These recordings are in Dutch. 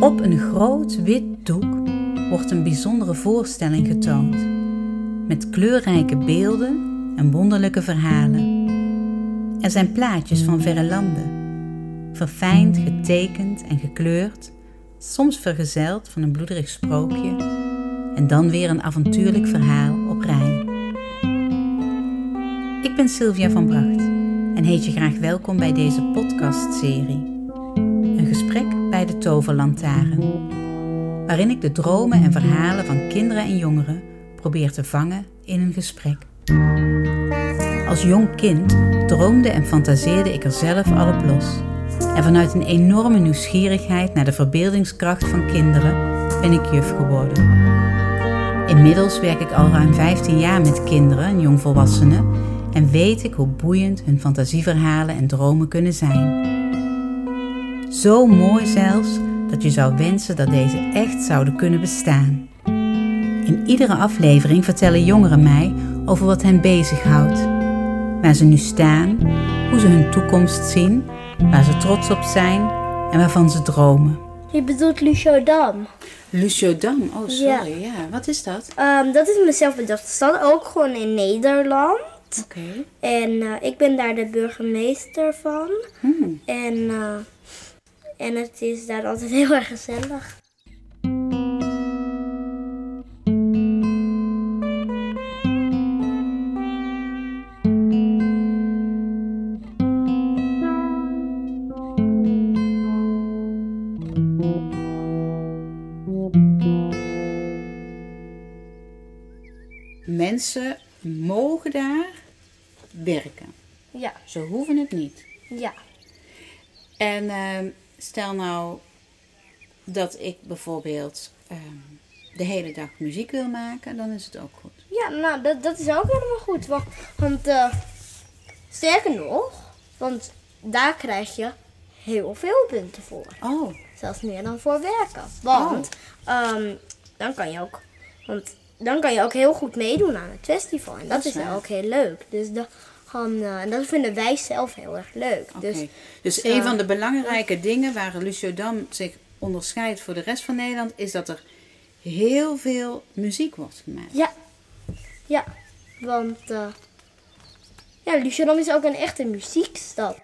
Op een groot wit doek wordt een bijzondere voorstelling getoond. Met kleurrijke beelden en wonderlijke verhalen. Er zijn plaatjes van verre landen. Verfijnd, getekend en gekleurd. Soms vergezeld van een bloederig sprookje. En dan weer een avontuurlijk verhaal op rijm. Ik ben Sylvia van Bracht en heet je graag welkom bij deze podcastserie. Toverlantaarn, waarin ik de dromen en verhalen van kinderen en jongeren probeer te vangen in een gesprek. Als jong kind droomde en fantaseerde ik er zelf al op los. En vanuit een enorme nieuwsgierigheid naar de verbeeldingskracht van kinderen ben ik juf geworden. Inmiddels werk ik al ruim 15 jaar met kinderen en jongvolwassenen en weet ik hoe boeiend hun fantasieverhalen en dromen kunnen zijn. Zo mooi zelfs dat je zou wensen dat deze echt zouden kunnen bestaan. In iedere aflevering vertellen jongeren mij over wat hen bezighoudt, waar ze nu staan, hoe ze hun toekomst zien, waar ze trots op zijn en waarvan ze dromen. Je bedoelt Lucio Dam. Lucio Dam, oh sorry, ja. Wat is dat? Ehm, dat is mezelf bedacht. Het staat ook gewoon in Nederland. Oké. En eh, ik ben daar de burgemeester van. Hmm. En, eh, en het is daar altijd heel erg gezellig. Mensen mogen daar werken. Ja, Ze hoeven het niet. ja. En ehm, stel nou dat ik bijvoorbeeld ehm, de hele dag muziek wil maken, dan is het ook goed. Ja, nou, dat, dat is ook helemaal goed. Want, want eh, sterker nog, want daar krijg je heel veel punten voor. Oh, Zelfs meer dan voor werken. Want ehm, dan kan je ook. Want dan kan je ook heel goed meedoen aan het festival. En dat, Dat is is waar. ook heel leuk. Dus dan, eh, en dat vinden wij zelf heel erg leuk. Dus Dus, eh, een van de belangrijke dingen waar Lucio Dam zich onderscheidt voor de rest van Nederland, is dat er heel veel muziek wordt gemaakt. ja. Ja. Want eh ja, Lucianum is ook een echte muziekstad.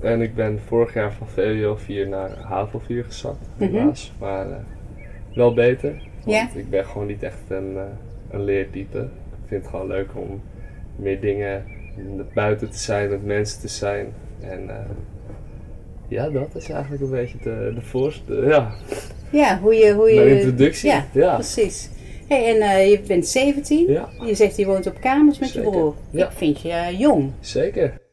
En ik ben vorig jaar van VWO 4 naar HAVO 4 gezakt, helaas. Maar eh, wel beter. Want ik ben gewoon niet echt een, eh, een leertype. Ik vind het gewoon leuk om meer dingen buiten te zijn, met mensen te zijn. En eh, ja, dat is eigenlijk een beetje de, de voorste. Ja, Ja, hoe je... Hoe je mijn introductie. Ja, ja. precies. Hey, en je bent 17. Ja. Je zegt je woont op kamers met je broer. Ja. Ik vind je jong. Zeker.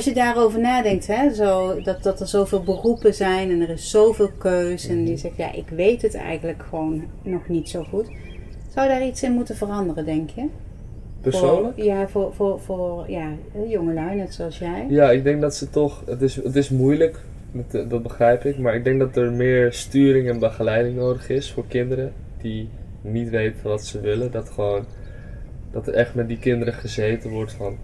Als je daarover nadenkt, hè, zo, dat, dat er zoveel beroepen zijn en er is zoveel keus. En je zegt, ja, ik weet het eigenlijk gewoon nog niet zo goed. Zou daar iets in moeten veranderen, denk je? Persoonlijk? Voor, ja, voor, voor, voor ja, jongelui, net zoals jij. Ja, ik denk dat ze toch. Het is, het is moeilijk, met de- dat begrijp ik. Maar ik denk dat er meer sturing en begeleiding nodig is voor kinderen die niet weten wat ze willen. Dat gewoon. Dat er echt met die kinderen gezeten wordt van.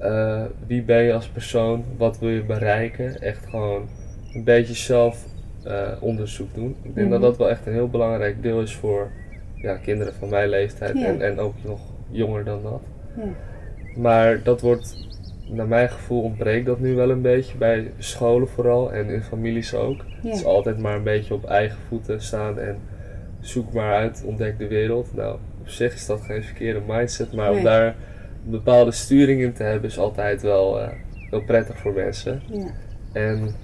Eh, wie ben je als persoon? Wat wil je bereiken? Echt gewoon een beetje zelf eh, onderzoek doen. Ik denk dat Mhm. dat wel echt een heel belangrijk deel is voor ja, kinderen van mijn leeftijd Ja. en, en ook nog jonger dan dat. Ja. Maar dat wordt, naar mijn gevoel, ontbreekt dat nu wel een beetje bij scholen vooral en in families ook. Het is altijd maar een beetje op eigen voeten staan en zoek maar uit, ontdek de wereld. Nou, op zich is dat geen verkeerde mindset, maar Nee. om daar bepaalde sturing in te hebben is altijd wel, eh, wel prettig voor mensen. Ja. En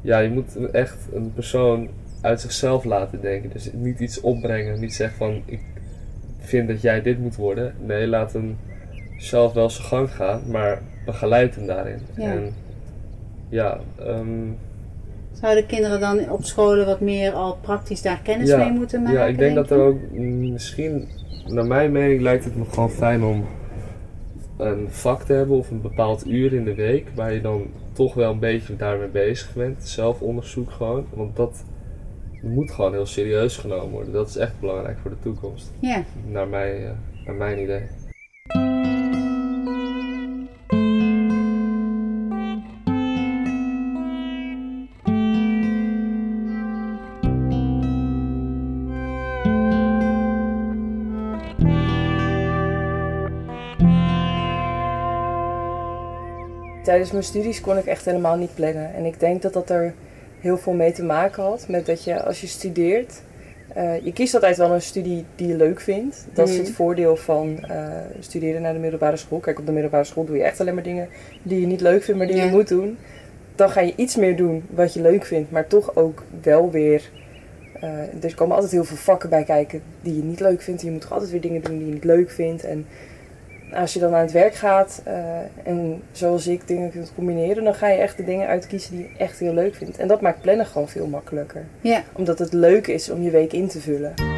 ja, je moet een- echt een persoon uit zichzelf laten denken. Dus niet iets opbrengen, niet zeggen van ik vind dat jij dit moet worden. Nee, laat hem zelf wel zijn gang gaat, maar begeleid hem daarin. Ja. En ja, ehm, Zouden kinderen dan op scholen wat meer al praktisch daar kennis Ja, mee moeten maken? ja, ik denk dat je? er ook mm, misschien, naar mijn mening lijkt het me gewoon fijn om een vak te hebben of een bepaald uur in de week waar je dan toch wel een beetje daarmee bezig bent. Zelfonderzoek gewoon, want dat moet gewoon heel serieus genomen worden. Dat is echt belangrijk voor de toekomst, Ja. naar, mij, eh, naar mijn idee. Tijdens mijn studies kon ik echt helemaal niet plannen. En ik denk dat dat er heel veel mee te maken had met dat je als je studeert, eh, je kiest altijd wel een studie die je leuk vindt. Dat is het Mhm. voordeel van eh, studeren naar de middelbare school. Kijk, op de middelbare school doe je echt alleen maar dingen die je niet leuk vindt, maar die Ja. je moet doen. Dan ga je iets meer doen wat je leuk vindt, maar toch ook wel weer. eh, er komen altijd heel veel vakken bij kijken die je niet leuk vindt. Je moet toch altijd weer dingen doen die je niet leuk vindt. En als je dan aan het werk gaat eh, en zoals ik dingen kunt combineren, dan ga je echt de dingen uitkiezen die je echt heel leuk vindt. En dat maakt plannen gewoon veel makkelijker. Ja. Omdat het leuk is om je week in te vullen.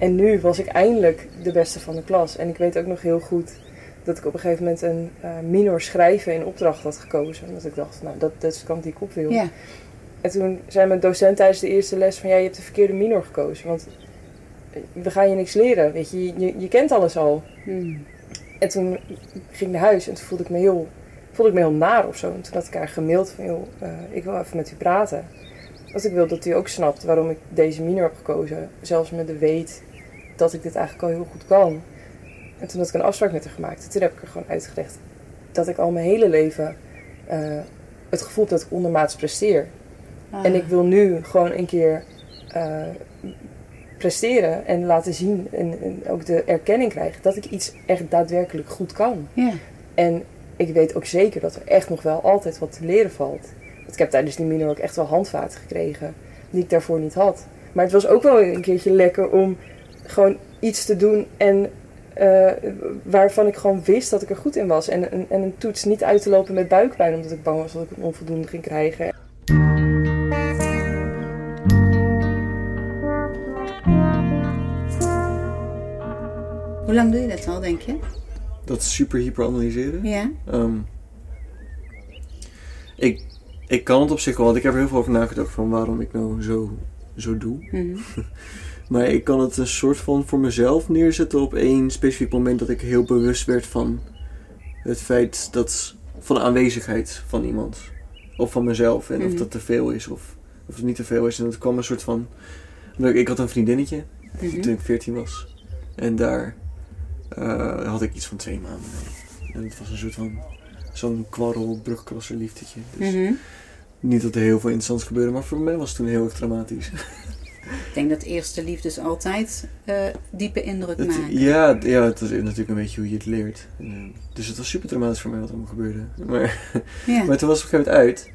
En nu was ik eindelijk de beste van de klas. En ik weet ook nog heel goed dat ik op een gegeven moment een eh, minor schrijven in opdracht had gekozen. Omdat ik dacht, nou, dat, dat is de kant die ik op wil. Ja. En toen zei mijn docent tijdens de eerste les van, ja, je hebt de verkeerde minor gekozen. Want we gaan je niks leren, weet je. Je, je kent alles al. Hmm. En toen ging ik naar huis en toen voelde ik me heel, voelde ik me heel naar of zo. En toen had ik haar gemaild van, joh, eh, ik wil even met u praten. Want ik wil dat u ook snapt waarom ik deze minor heb gekozen. Zelfs met de weet dat ik dit eigenlijk al heel goed kan. En toen had ik een afspraak met haar gemaakt. En toen heb ik er gewoon uitgelegd dat ik al mijn hele leven eh, het gevoel heb dat ik ondermaats presteer. Ah. En ik wil nu gewoon een keer eh, presteren en laten zien en, en ook de erkenning krijgen dat ik iets echt daadwerkelijk goed kan. En ik weet ook zeker dat er echt nog wel altijd wat te leren valt. Want ik heb tijdens die minor ook echt wel handvaten gekregen die ik daarvoor niet had. Maar het was ook wel een keertje lekker om gewoon iets te doen en eh, waarvan ik gewoon wist dat ik er goed in was. En, en, en een toets niet uit te lopen met buikpijn omdat ik bang was dat ik een onvoldoende ging krijgen. Hoe lang doe je dat al, denk je? Dat super hyper analyseren. Ja. Ehm, ik, ik kan het op zich wel, want ik heb er heel veel over nagedacht van waarom ik nou zo, zo doe. Mhm. Maar ik kan het een soort van voor mezelf neerzetten op één specifiek moment dat ik heel bewust werd van het feit dat van de aanwezigheid van iemand. Of van mezelf. En of Mhm. dat te veel is of, of het niet te veel is. En dat kwam een soort van. Ik ik had een vriendinnetje Mhm. toen ik 14 was. En daar eh, had ik iets van twee maanden mee. En het was een soort van zo'n kwarrel, brugkrosser liefdetje. Dus. Niet dat er heel veel interessants gebeurde, maar voor mij was het toen heel erg dramatisch. Ik denk dat eerste liefdes altijd eh, diepe indruk Het- maken. ja, ja, het is natuurlijk een beetje hoe je het leert. En, eh, dus het was super dramatisch voor mij wat er allemaal gebeurde. Maar, Ja. maar toen was het op een gegeven moment uit.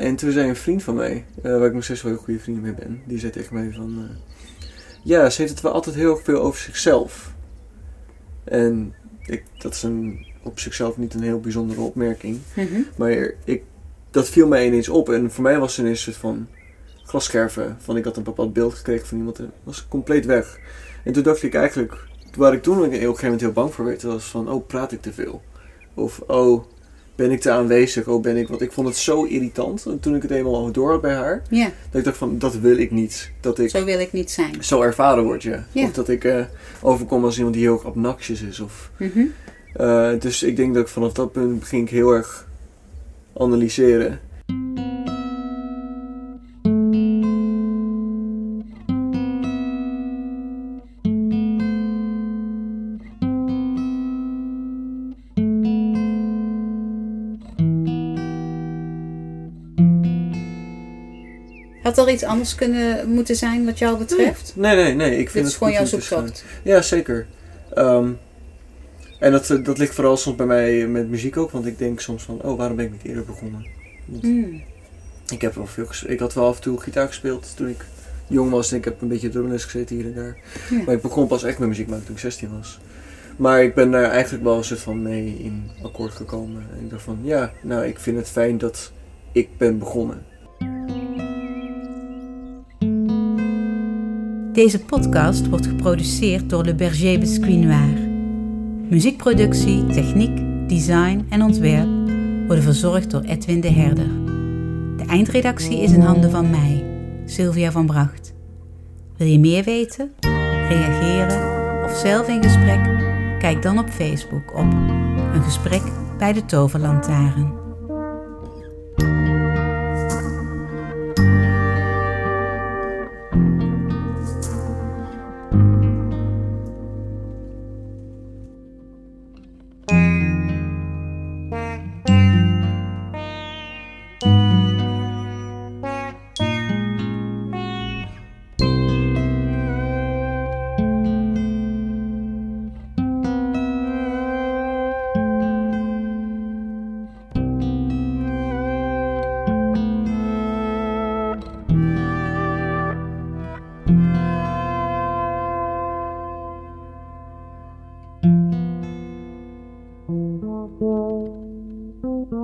Eh, en toen zei een vriend van mij, waar ik nog steeds wel heel goede vrienden mee ben, die zei tegen mij van... ja, ze heeft het wel altijd heel veel over zichzelf. En ik, dat is een, op zichzelf niet een heel bijzondere opmerking. Mhm. Maar ik, dat viel mij ineens op. En voor mij was het ineens een soort van glasscherven. Van ik had een bepaald beeld gekregen van iemand. En was compleet weg. En toen dacht ik eigenlijk... Waar ik toen op een gegeven moment heel bang voor werd. Was van, oh, praat ik te veel? Of, oh, ben ik te aanwezig? Oh, ben ik... Want ik vond het zo irritant. En toen ik het eenmaal door had bij haar. Ja, Dat ik dacht van, dat wil ik niet. Dat ik zo wil ik niet zijn. zo ervaren word. Ja. Of dat ik eh, overkom als iemand die heel obnoxious is. Of Mhm. eh, dus ik denk dat ik vanaf dat punt ging ik heel erg analyseren. Had er iets anders kunnen moeten zijn wat jou betreft? Nee, nee, nee. Ik vind Dit is het gewoon goed jouw zoektocht. Ja, zeker. Ehm, En dat, eh, dat ligt vooral soms bij mij met muziek ook, want ik denk soms van, oh, waarom ben ik niet eerder begonnen? Want Mm. Ik heb wel veel Ik had wel af en toe gitaar gespeeld toen ik jong was en ik heb een beetje drumles gezeten hier en daar. Ja. Maar ik begon pas echt met muziek maken toen ik 16 was. Maar ik ben daar eigenlijk wel een soort van mee in akkoord gekomen. En ik dacht van, ja, nou, ik vind het fijn dat ik ben begonnen. Deze podcast wordt geproduceerd door Le Berger Besquinoir. Muziekproductie, techniek, design en ontwerp worden verzorgd door Edwin de Herder. De eindredactie is in handen van mij, Sylvia van Bracht. Wil je meer weten, reageren of zelf in gesprek? Kijk dan op Facebook op Een gesprek bij de Toverlantaarn. Thank you.